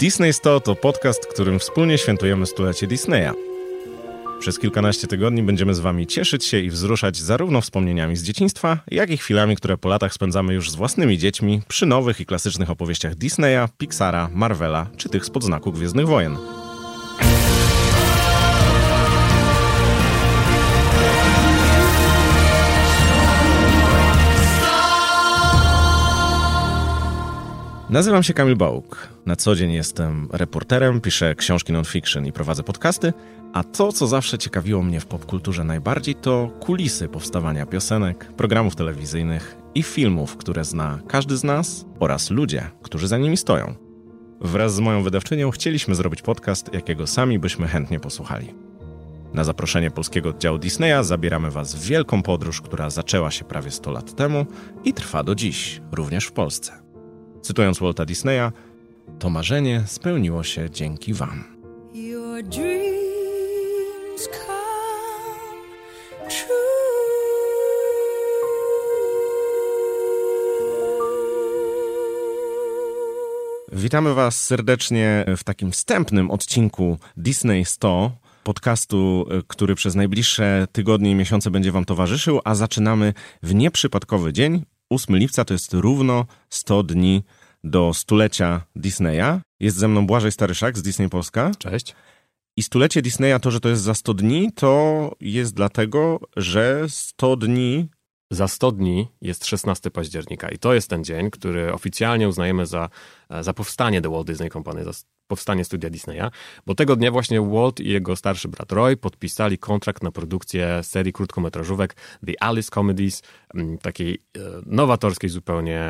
Disney 100 to podcast, którym wspólnie świętujemy stulecie Disneya. Przez kilkanaście tygodni będziemy z Wami cieszyć się i wzruszać zarówno wspomnieniami z dzieciństwa, jak i chwilami, które po latach spędzamy już z własnymi dziećmi przy nowych i klasycznych opowieściach Disneya, Pixara, Marvela czy tych z podznaku Gwiezdnych Wojen. Nazywam się Kamil Bałuk. Na co dzień jestem reporterem, piszę książki non-fiction i prowadzę podcasty, a to, co zawsze ciekawiło mnie w popkulturze najbardziej, to kulisy powstawania piosenek, programów telewizyjnych i filmów, które zna każdy z nas oraz ludzie, którzy za nimi stoją. Wraz z moją wydawczynią chcieliśmy zrobić podcast, jakiego sami byśmy chętnie posłuchali. Na zaproszenie polskiego oddziału Disneya zabieramy Was w wielką podróż, która zaczęła się prawie 100 lat temu i trwa do dziś, również w Polsce. Cytując Walta Disneya, to marzenie spełniło się dzięki Wam. Witamy Was serdecznie w takim wstępnym odcinku Disney 100, podcastu, który przez najbliższe tygodnie i miesiące będzie Wam towarzyszył, a zaczynamy w nieprzypadkowy dzień, 8 lipca to jest równo 100 dni do stulecia Disneya. Jest ze mną Błażej Staryszak z Disney Polska. Cześć. I stulecie Disneya, to, że to jest za 100 dni, to jest dlatego, że 100 dni za 100 dni jest 16 października i to jest ten dzień, który oficjalnie uznajemy za, za powstanie The Walt Disney Company, za powstanie studia Disneya, bo tego dnia właśnie Walt i jego starszy brat Roy podpisali kontrakt na produkcję serii krótkometrażówek The Alice Comedies, mm, takiej e, nowatorskiej zupełnie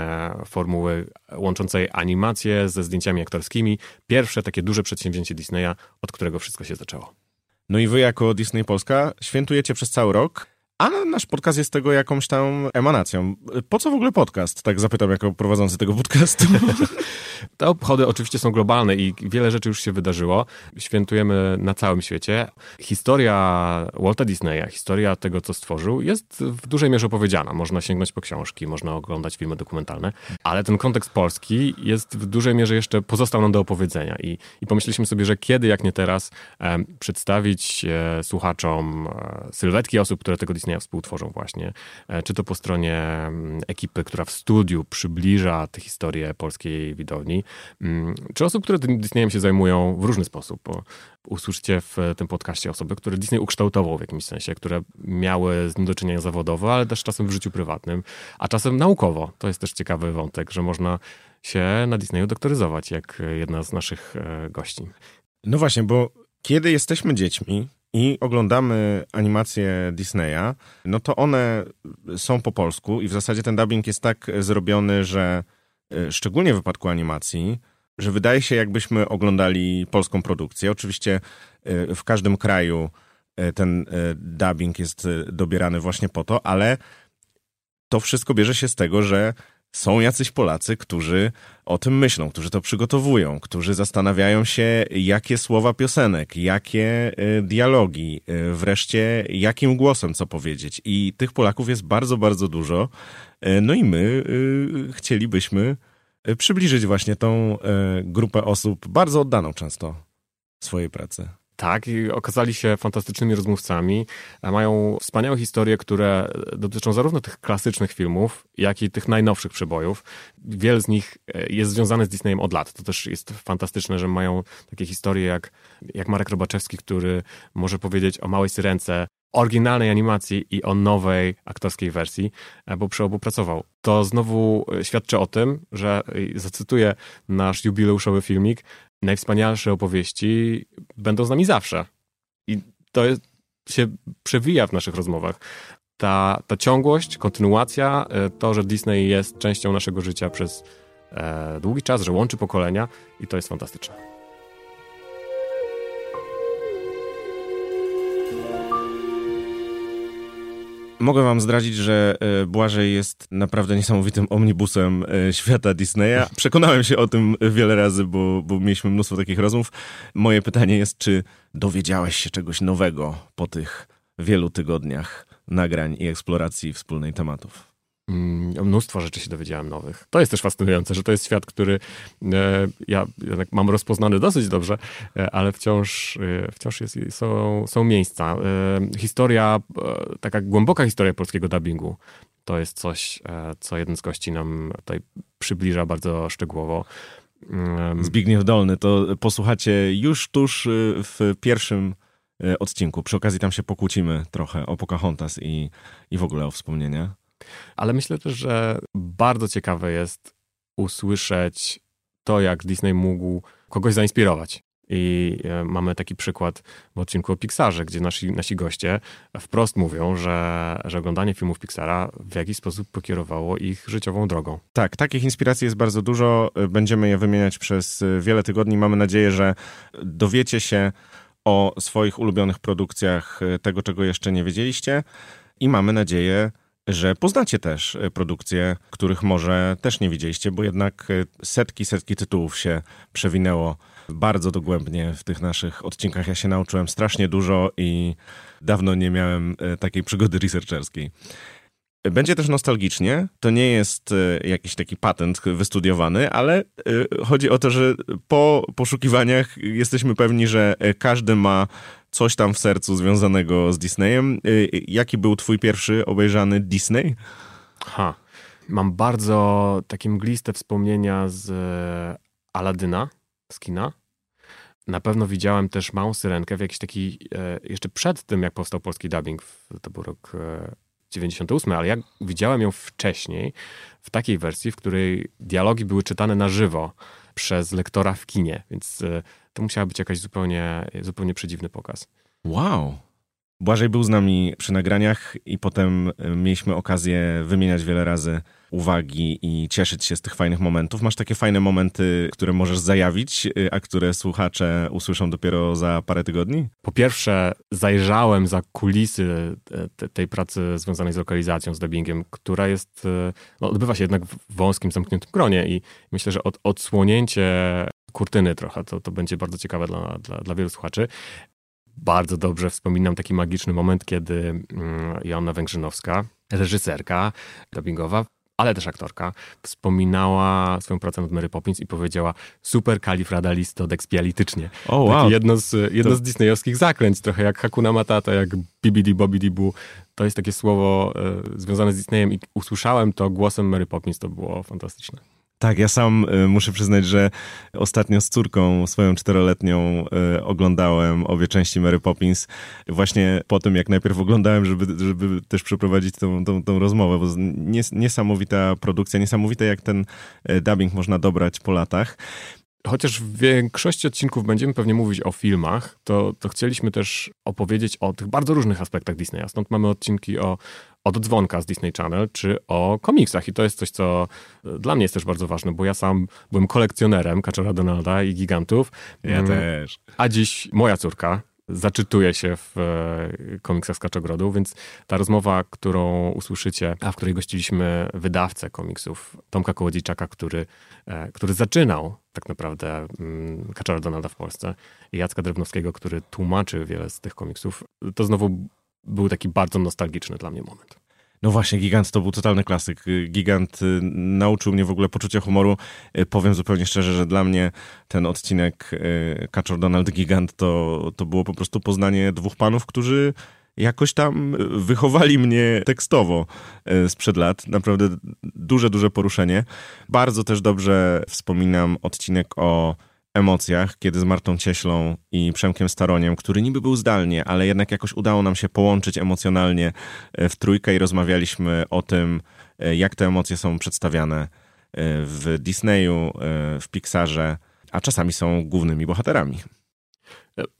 formuły łączącej animację ze zdjęciami aktorskimi. Pierwsze takie duże przedsięwzięcie Disneya, od którego wszystko się zaczęło. No i wy jako Disney Polska świętujecie przez cały rok a nasz podcast jest tego jakąś tam emanacją. Po co w ogóle podcast? Tak zapytam jako prowadzący tego podcastu. Te obchody oczywiście są globalne i wiele rzeczy już się wydarzyło. Świętujemy na całym świecie. Historia Walta Disneya, historia tego, co stworzył, jest w dużej mierze opowiedziana. Można sięgnąć po książki, można oglądać filmy dokumentalne, ale ten kontekst polski jest w dużej mierze jeszcze pozostał nam do opowiedzenia. I, i pomyśleliśmy sobie, że kiedy, jak nie teraz, e, przedstawić e, słuchaczom e, sylwetki osób, które tego Disneya Disneya współtworzą właśnie, e, czy to po stronie mm, ekipy, która w studiu przybliża tę historię polskiej widowni, mm, czy osób, które tym Disneyem się zajmują w różny sposób. Bo usłyszycie w tym podcaście osoby, które Disney ukształtował w jakimś sensie, które miały z nim do czynienia zawodowo, ale też czasem w życiu prywatnym, a czasem naukowo. To jest też ciekawy wątek, że można się na Disneyu doktoryzować, jak jedna z naszych e, gości. No właśnie, bo kiedy jesteśmy dziećmi, i oglądamy animacje Disneya, no to one są po polsku i w zasadzie ten dubbing jest tak zrobiony, że e, szczególnie w wypadku animacji, że wydaje się jakbyśmy oglądali polską produkcję. Oczywiście e, w każdym kraju e, ten dubbing jest dobierany właśnie po to, ale to wszystko bierze się z tego, że są jacyś Polacy, którzy o tym myślą, którzy to przygotowują, którzy zastanawiają się, jakie słowa piosenek, jakie y, dialogi, y, wreszcie jakim głosem co powiedzieć. I tych Polaków jest bardzo, bardzo dużo. Y, no i my chcielibyśmy przybliżyć właśnie tą grupę osób bardzo oddaną często swojej pracy. Tak, okazali się fantastycznymi rozmówcami. Mają wspaniałe historie, które dotyczą zarówno tych klasycznych filmów, jak i tych najnowszych przebojów. Wiele z nich e, jest związane z Disneyem od lat. To też jest fantastyczne, że mają takie historie jak, jak Marek Robaczewski, który może powiedzieć o Małej Syrence, oryginalnej animacji i o nowej aktorskiej wersji, e, bo przy obu pracował. To znowu e, świadczy o tym, że, zacytuję nasz jubileuszowy filmik, najwspanialsze opowieści będą z nami zawsze. I to jest, się przewija w naszych rozmowach. Ta, ta ciągłość, kontynuacja, e, to, że Disney jest częścią naszego życia przez e, długi czas, że łączy pokolenia i to jest fantastyczne. Mogę wam zdradzić, że e, Błażej jest naprawdę niesamowitym omnibusem e, świata Disneya. Przekonałem się o tym wiele razy, bo, bo mieliśmy mnóstwo takich rozmów. Moje pytanie jest, czy dowiedziałeś się czegoś nowego po tych wielu tygodniach nagrań i eksploracji wspólnej tematów? Mm, mnóstwo rzeczy się dowiedziałem nowych. To jest też fascynujące, że to jest świat, który e, ja mam rozpoznany dosyć dobrze, e, ale wciąż, e, wciąż jest, są, są miejsca. Historia, taka głęboka historia polskiego dubbingu to jest coś, co jeden z gości nam tutaj przybliża bardzo szczegółowo. Zbigniew Dolny, to posłuchacie już tuż w pierwszym odcinku. Przy okazji tam się pokłócimy trochę o Pocahontas i, i w ogóle o wspomnienia. Ale myślę też, że bardzo ciekawe jest usłyszeć to, jak Disney mógł kogoś zainspirować. I e, mamy taki przykład w odcinku o Pixarze, gdzie nasi, nasi goście wprost mówią, że, że oglądanie filmów Pixara w jakiś sposób pokierowało ich życiową drogą. Tak, takich inspiracji jest bardzo dużo. Będziemy je wymieniać przez wiele tygodni. Mamy nadzieję, że dowiecie się o swoich ulubionych produkcjach tego, czego jeszcze nie wiedzieliście. I mamy nadzieję, że poznacie też e, produkcje, których może też nie widzieliście, bo jednak e, setki, setki tytułów się przewinęło bardzo dogłębnie w tych naszych odcinkach. Ja się nauczyłem strasznie dużo i dawno nie miałem e, takiej przygody researcherskiej. Będzie też nostalgicznie. To nie jest jakiś taki patent wystudiowany, ale chodzi o to, że po poszukiwaniach jesteśmy pewni, że każdy ma coś tam w sercu związanego z Disneyem. Y, y, jaki był twój pierwszy obejrzany Disney? Ha. Mam bardzo takie mgliste wspomnienia z e, Aladyna, z kina. Na pewno widziałem też Małą Syrenkę w jakiś taki, e, jeszcze przed tym, jak powstał polski dubbing, to był rok 98, e, ale ja widziałem ją wcześniej, w takiej wersji, w której dialogi były czytane na żywo przez lektora w kinie, więc to musiała być jakaś zupełnie, zupełnie przedziwny pokaz. Wow. Błażej był z nami przy nagraniach i potem e, mieliśmy okazję wymieniać wiele razy uwagi i cieszyć się z tych fajnych momentów. Masz takie fajne momenty, które możesz zajawić, e, a które słuchacze usłyszą dopiero za parę tygodni? Po pierwsze, zajrzałem za kulisy e, tej pracy związanej z lokalizacją, z dubbingiem, która jest, no, odbywa się jednak w wąskim, zamkniętym gronie i myślę, że od, odsłonięcie kurtyny trochę. To, to będzie bardzo ciekawe dla, dla, dla wielu słuchaczy. Bardzo dobrze wspominam taki magiczny moment, kiedy mm, Joanna Węgrzynowska, reżyserka dubbingowa, ale też aktorka, wspominała swoją pracę nad Mary Poppins i powiedziała super kalifradalistodekspialitycznie. O, oh, wow. jedno z, jedno to... z disneyowskich zaklęć, trochę jak Hakuna Matata, jak Bibidi Bobidi Boo. To jest takie słowo e, związane z Disneyem i usłyszałem to głosem Mary Poppins, to było fantastyczne. Tak, ja sam y, muszę przyznać, że ostatnio z córką swoją czteroletnią y, oglądałem obie części Mary Poppins. Właśnie po tym, jak najpierw oglądałem, żeby, żeby też przeprowadzić tą, tą, tą rozmowę, bo nies, niesamowita produkcja, niesamowite jak ten y, dubbing można dobrać po latach. Chociaż w większości odcinków będziemy pewnie mówić o filmach, to, to chcieliśmy też opowiedzieć o tych bardzo różnych aspektach Disneya. Stąd mamy odcinki o od dzwonka z Disney Channel, czy o komiksach. I to jest coś, co e, dla mnie jest też bardzo ważne, bo ja sam byłem kolekcjonerem Kaczora Donalda i Gigantów. Ja mm, też. A dziś moja córka zaczytuje się w e, komiksach z Kaczogrodu, więc ta rozmowa, którą usłyszycie, a w której gościliśmy wydawcę komiksów Tomka Kołodziejczaka, który, e, który zaczynał tak naprawdę mm, Kaczora Donalda w Polsce i Jacka Drewnowskiego, który tłumaczy wiele z tych komiksów, to znowu był taki bardzo nostalgiczny dla mnie moment. No właśnie, Gigant to był totalny klasyk. Gigant y, nauczył mnie w ogóle poczucia humoru. Y, powiem zupełnie szczerze, że dla mnie ten odcinek y, Kaczor Donald Gigant to, to było po prostu poznanie dwóch panów, którzy jakoś tam wychowali mnie tekstowo sprzed lat. Naprawdę duże, duże poruszenie. Bardzo też dobrze wspominam odcinek o emocjach, kiedy z Martą Cieślą i Przemkiem Staroniem, który niby był zdalnie, ale jednak jakoś udało nam się połączyć emocjonalnie e, w trójkę i rozmawialiśmy o tym, e, jak te emocje są przedstawiane e, w Disneyu, w Pixarze, a czasami są głównymi bohaterami.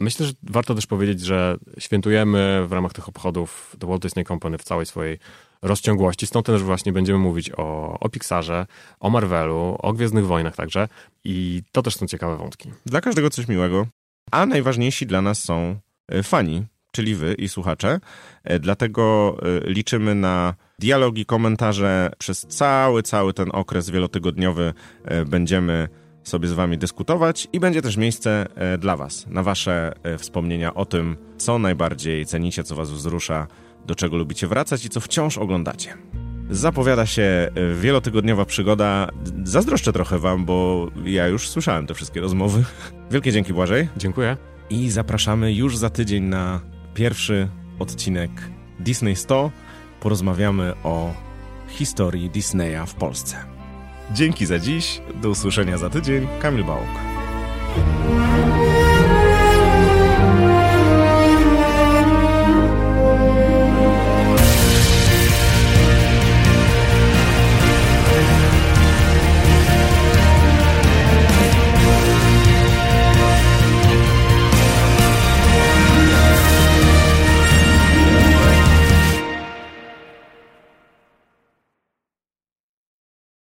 Myślę, że warto też powiedzieć, że świętujemy w ramach tych obchodów The Walt Disney Company w całej swojej rozciągłości. Stąd też właśnie będziemy mówić o, o Pixarze, o Marvelu, o Gwiezdnych Wojnach także. I to też są ciekawe wątki. Dla każdego coś miłego. A najważniejsi dla nas są e, fani, czyli wy i słuchacze. E, dlatego e, liczymy na dialogi, komentarze. Przez cały, cały ten okres wielotygodniowy będziemy sobie z wami dyskutować i będzie też miejsce dla was, na wasze wspomnienia o tym, co najbardziej cenicie, co was wzrusza do czego lubicie wracać i co wciąż oglądacie. Zapowiada się wielotygodniowa przygoda. Zazdroszczę trochę wam, bo ja już słyszałem te wszystkie rozmowy. Wielkie dzięki Błażej. Dziękuję. I zapraszamy już za tydzień na pierwszy odcinek Disney 100. Porozmawiamy o historii Disneya w Polsce. Dzięki za dziś. Do usłyszenia za tydzień. Kamil Bałk.